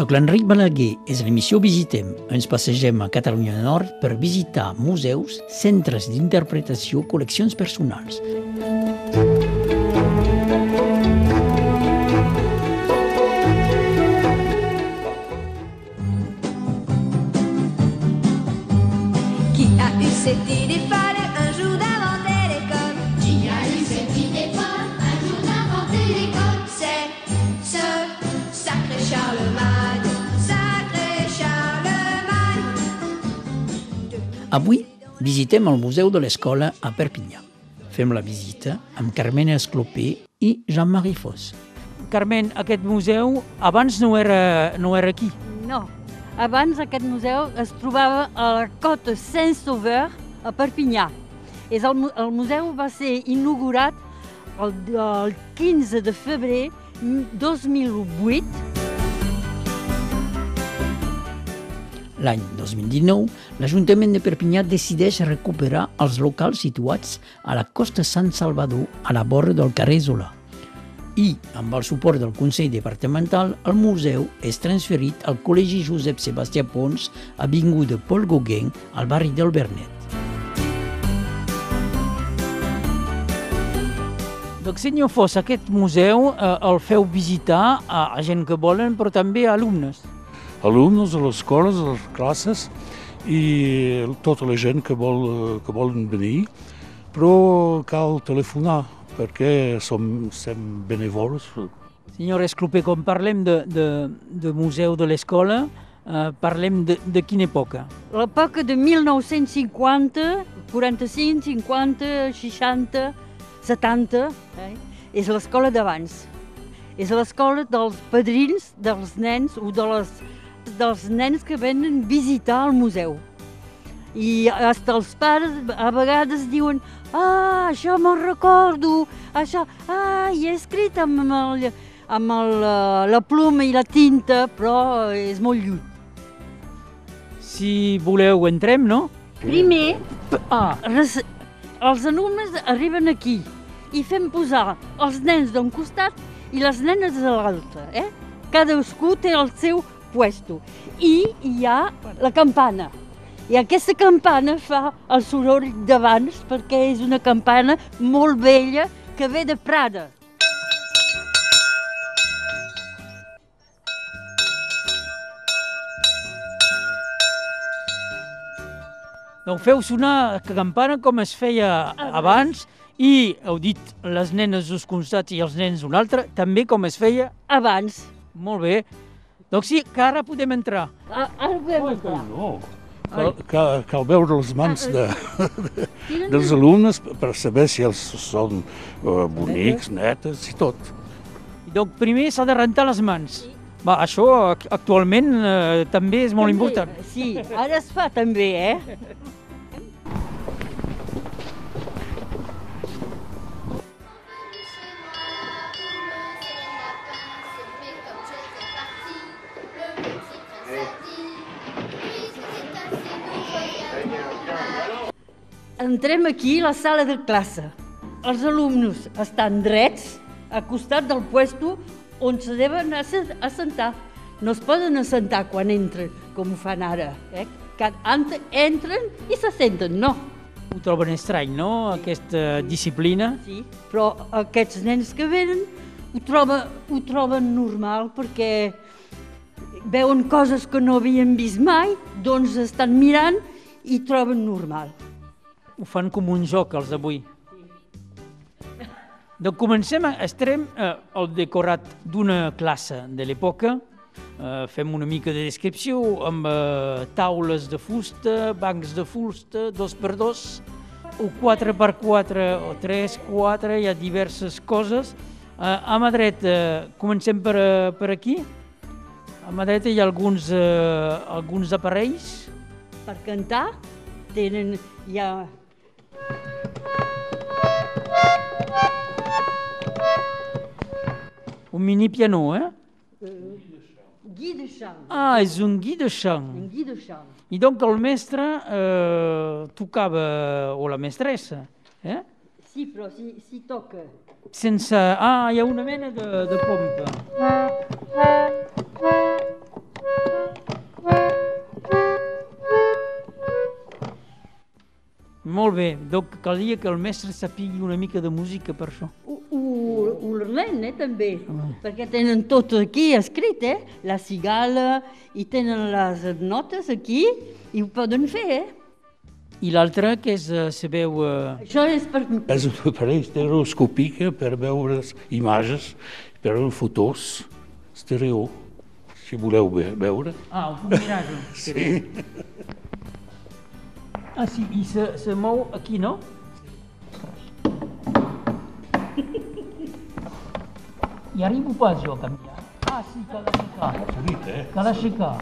Soc l'Enric Balaguer, és l'emissió Visitem. Ens passegem a Catalunya Nord per visitar museus, centres d'interpretació, col·leccions personals. Avui visitem el Museu de l'Escola a Perpinyà. Fem la visita amb Carmena Esclopé i Jean-Marie Foss. Carmen, aquest museu abans no era, no era aquí. No. Abans aquest museu es trobava a la Côte Saint-Sauveur, a Perpinyà. És el, el museu va ser inaugurat el, el 15 de febrer 2008 L'any 2019, l'Ajuntament de Perpinyà decideix recuperar els locals situats a la costa Sant Salvador, a la vora del carrer Zola. I, amb el suport del Consell Departamental, el museu és transferit al Col·legi Josep Sebastià Pons, avinguda Paul Gauguin, al barri del Bernet. Doncs senyor Foss, aquest museu eh, el feu visitar a, a gent que volen, però també a alumnes. Alumnes a les escoles, a les classes i tota la gent que, vol, que volen venir, però cal telefonar perquè som, som benevols. Senyor Esclopé, quan parlem de, de, de museu de l'escola, eh, parlem de, de quina època? l'època de 1950, 45, 50, 60, 70, eh? és l'escola d'abans. És l'escola dels padrins, dels nens o de les, dels nens que venen visitar el museu. I hasta els pares a vegades diuen ah, això me'n recordo, això, ah, hi he escrit amb, el, amb el, eh, la pluma i la tinta, però és molt lluny. Si voleu, entrem, no? Primer, Ah, res, els alumnes arriben aquí i fem posar els nens d'un costat i les nenes de l'altre. Eh? Cadascú té el seu puesto. I hi ha la campana. I aquesta campana fa el soroll d'abans perquè és una campana molt vella que ve de Prada. doncs feu sonar la campana com es feia abans i, heu dit, les nenes us costats i els nens un altre, també com es feia Abans. molt bé. Doncs sí, que ara podem entrar. A- Ara podem entrar. No. Cal, cal, cal veure les mans de, Tenen dels alumnes per saber si els són uh, bonics, netes i tot. I doncs primer s'ha de rentar les mans. Va, això ac- actualment eh, també és molt També, important. Sí, ara es fa també, eh? Entrem aquí a la sala de classe. Els alumnes estan drets, a costat del puesto on se deuen asse- assentar. No es poden assentar quan entren, com ho fan ara. Eh? Que ent- entren i se senten, no. Ho troben estrany, no?, aquesta disciplina. Sí, però aquests nens que venen ho, troba, ho troben normal perquè veuen coses que no havien vist mai, doncs estan mirant i troben normal. Ho fan com un joc, els d'avui. Doncs comencem, estarem eh, al decorat d'una classe de l'època, eh, fem una mica de descripció amb eh, taules de fusta, bancs de fusta, dos per dos, o 4 per 4 o 3, 4, hi ha diverses coses. Eh, a mà dreta, comencem per, eh, per aquí. A mà dreta hi ha alguns, eh, alguns aparells. Per cantar tenen ja Un mini piano, eh? eh de chant. Ah, és un guí de chant. Un guí de chant. I donc el mestre eh, tocava, o la mestressa, eh? Sí, però si, si toca. Sense... Ah, hi ha una mena de, de pompa. Molt bé, doncs calia que el mestre sapigui una mica de música per això. Ho, ho, ho learnen, eh, també, perquè tenen tot aquí escrit, eh? La cigala, i tenen les notes aquí, i ho poden fer, eh? I l'altre, que és, eh, sabeu, eh, Això és per... És un aparell estereoscòpic per veure les imatges, per veure fotos estereo, si voleu ve- veure. Ah, un miratge. Sí. Ah, sí, i se, se mou aquí, no? Arribo pas jo a canviar. Ah, sí. S'ha dit, eh? Cal aixecar.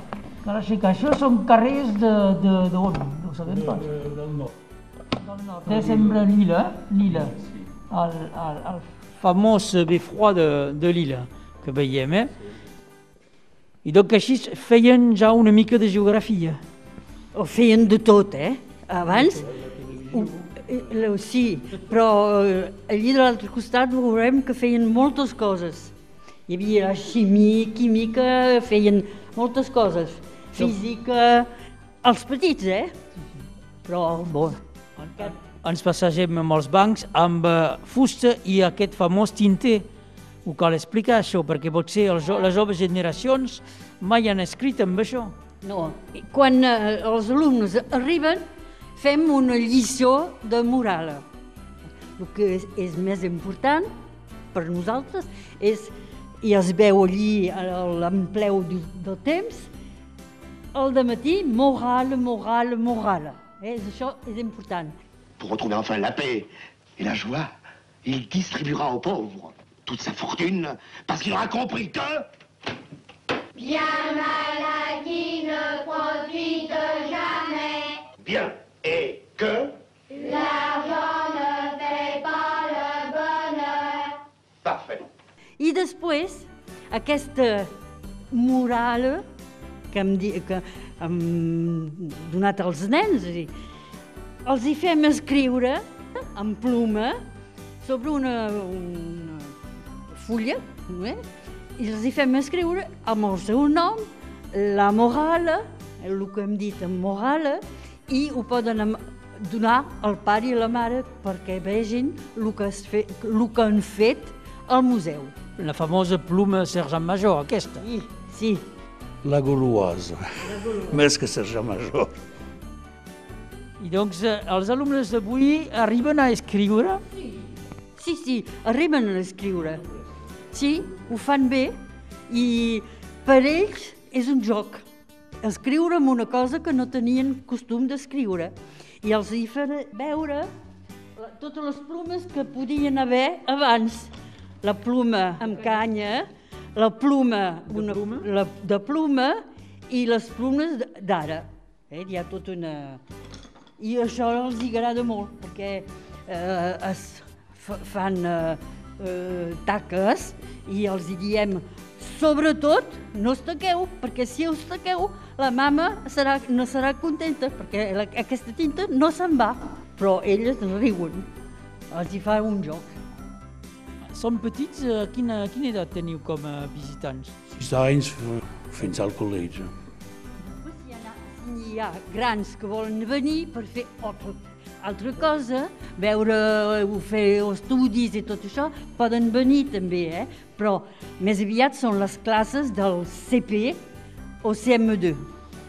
Això són carrers de, de, d'on? No ho sabem pas. Del nord. Del nord. Eh, sembla Lila, eh? Lila. El, el, el famós beffroi de, de Lila, que veiem, eh? I donc així feien ja una mica de geografia. Ho feien de tot, eh? Abans, ho, eh, sí, però eh, allí de l'altre costat veurem que feien moltes coses. Hi havia ximia, química, feien moltes coses. Física, els petits, eh? Però, bo, Ens passegem amb els bancs amb eh, fusta i aquest famós tinter. Ho cal explicar això, perquè potser els, les joves generacions mai han escrit amb això. no. Quan eh, els alumnes arriben, fem una lliçó de moral. El que és, és més important per nosaltres és, i es veu allí a l'empleu del temps, el de matí, moral, moral, moral. Eh? Això és important. Pour retrouver enfin la paix et la joie, il distribuera aux pauvres toute sa fortune parce qu'il aura compris que... Bien qui ne profite jamais. Bien. Aquesta moral que hem, di, que hem donat als nens, és a dir, els hi fem escriure en pluma sobre una, una fulla, eh? i els hi fem escriure amb el seu nom, la moral, el que hem dit en moral, i ho poden donar al pare i la mare perquè vegin el que, es fe, el que han fet al museu. La famosa pluma sergent major, aquesta. Sí, sí. La Gauloise. Més que Sergent Major. I doncs eh, els alumnes d'avui arriben a escriure Sí, sí, arriben a escriure. Sí, ho fan bé i per ells és un joc. Escriure amb una cosa que no tenien costum d'escriure. I els hi fan veure totes les plumes que podien haver abans. La pluma amb canya, la pluma, una, pluma? La, de pluma i les plumes d'ara. Eh? Hi ha tota una... I això els agrada molt, perquè eh, es fa- fan eh, eh, taques i els hi diem sobretot no us taqueu, perquè si us taqueu la mama serà, no serà contenta, perquè la, aquesta tinta no se'n va. Però elles riuen, els hi fa un joc. Són petits, eh, quina, quina edat teniu com a visitants? Sis anys eh, fins al col·legi. Després hi ha, hi ha grans que volen venir per fer altra, altra cosa, veure o fer estudis i tot això, poden venir també, eh? però més aviat són les classes del CP o CM2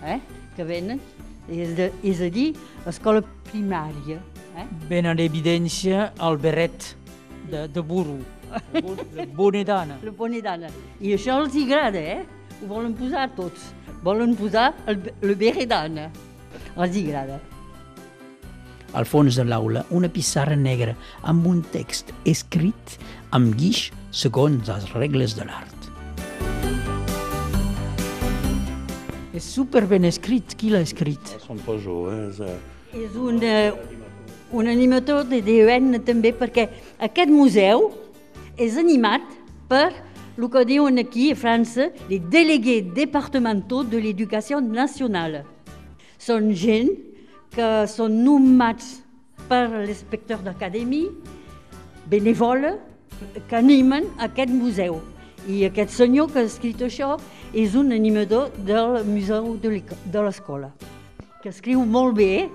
eh? que venen, és, de, és a dir, escola primària. Eh? Ben en evidència el barret de, de burro, bonedana. La Bonedana. I això els hi agrada, eh? Ho volen posar tots. Volen posar el, el Beredana. Els hi agrada. Al fons de l'aula, una pissarra negra amb un text escrit amb guix segons les regles de l'art. És super ben escrit, qui l'ha escrit? Són jo, eh? És, eh, És un, eh, un animador de DUN també perquè aquest museu és animat per el que diuen aquí a França les délégués départementaux de l'éducation nationale. Són gent que són nomenats per l'inspector d'acadèmia, benèvole, que animen aquest museu. I aquest senyor que ha escrit això és un animador del museu de l'eco- de l'escola, que escriu molt bé,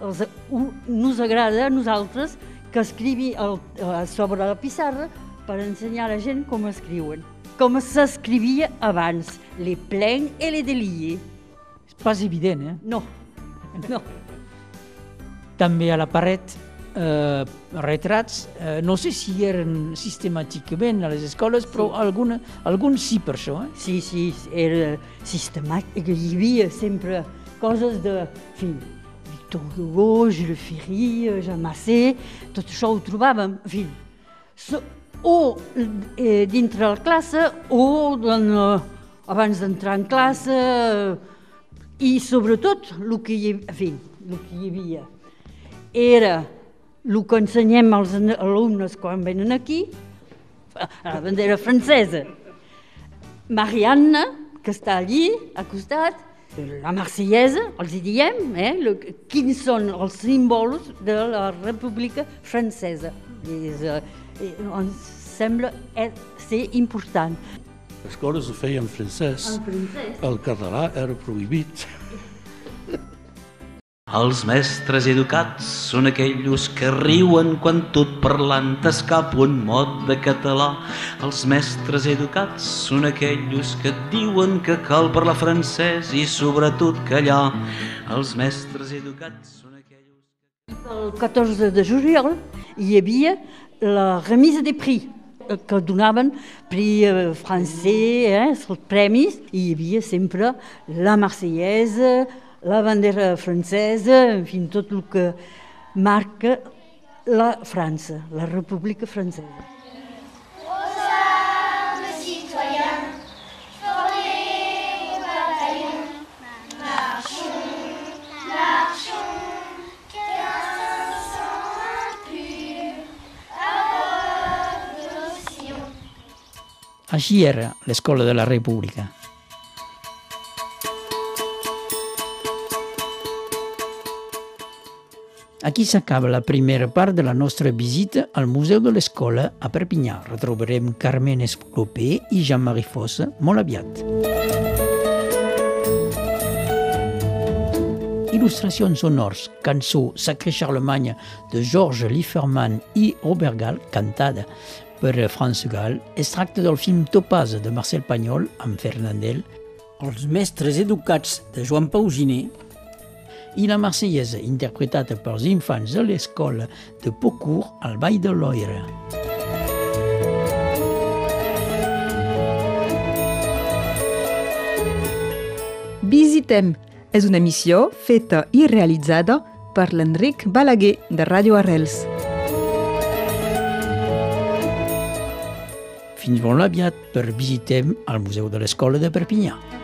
els, u- nos agrada a nosaltres que escrivi el, eh, sobre la pissarra per ensenyar a la gent com escriuen. Com s'escrivia abans, les pleins et les déliés. És pas evident, eh? No, no. També a la paret eh, retrats, eh, no sé si eren sistemàticament a les escoles, però alguna, alguns sí per això. Eh? Sí, sí, era sistemàtic. Hi havia sempre coses de... En fi, Victor Hugo, Jules Ferry, Jean Massé, tot això ho trobàvem, en fi, so, o eh, dintre la classe o en, eh, abans d'entrar en classe eh, i sobretot el que hi, en fi, el que hi havia. Era el que ensenyem als alumnes quan venen aquí, a la bandera francesa. Marianne, que està allí, al costat, la marsellesa, els hi diem, eh, le, quins són els símbols de la República Francesa. És, eh, ens sembla eh, ser important. Les escoles ho feien en francès. En francès. El català era prohibit. Els mestres educats són aquells que riuen quan tot parlant t'escapa un mot de català. Els mestres educats són aquells que et diuen que cal parlar francès i sobretot callar. Els mestres educats són aquells... El 14 de juliol hi havia la remise de prix eh, que donaven prix eh, francès, eh, els premis, i hi havia sempre la marsellesa, la bandera francesa, en fi, tot el que marca la França, la República Francesa. Aux armes citoyens, formés au bataillon, marchons, marchons, qu'un sang impur aborde nos sillons. Així era l'escola de la República. Aquí s'acaba la primera part de la nostra visita al Museu de l'Escola a Perpinyà. Retrobarem Carmen Esclopé i Jean-Marie Fossa molt aviat. Il·lustracions sonors, cançó Sacré Charlemagne de Georges Lieferman i Robert Gall, cantada per France Gall, es tracta del film Topaz de Marcel Pagnol amb Fernandel, Els mestres educats de Joan Pausiné i la marsellesa interpretada pels infants de l'escola de Pocourt al Vall de Loira. Visitem és una emissió feta i realitzada per l'Enric Balaguer de Ràdio Arrels. Fins molt aviat per visitem al Museu de l'Escola de Perpinyà.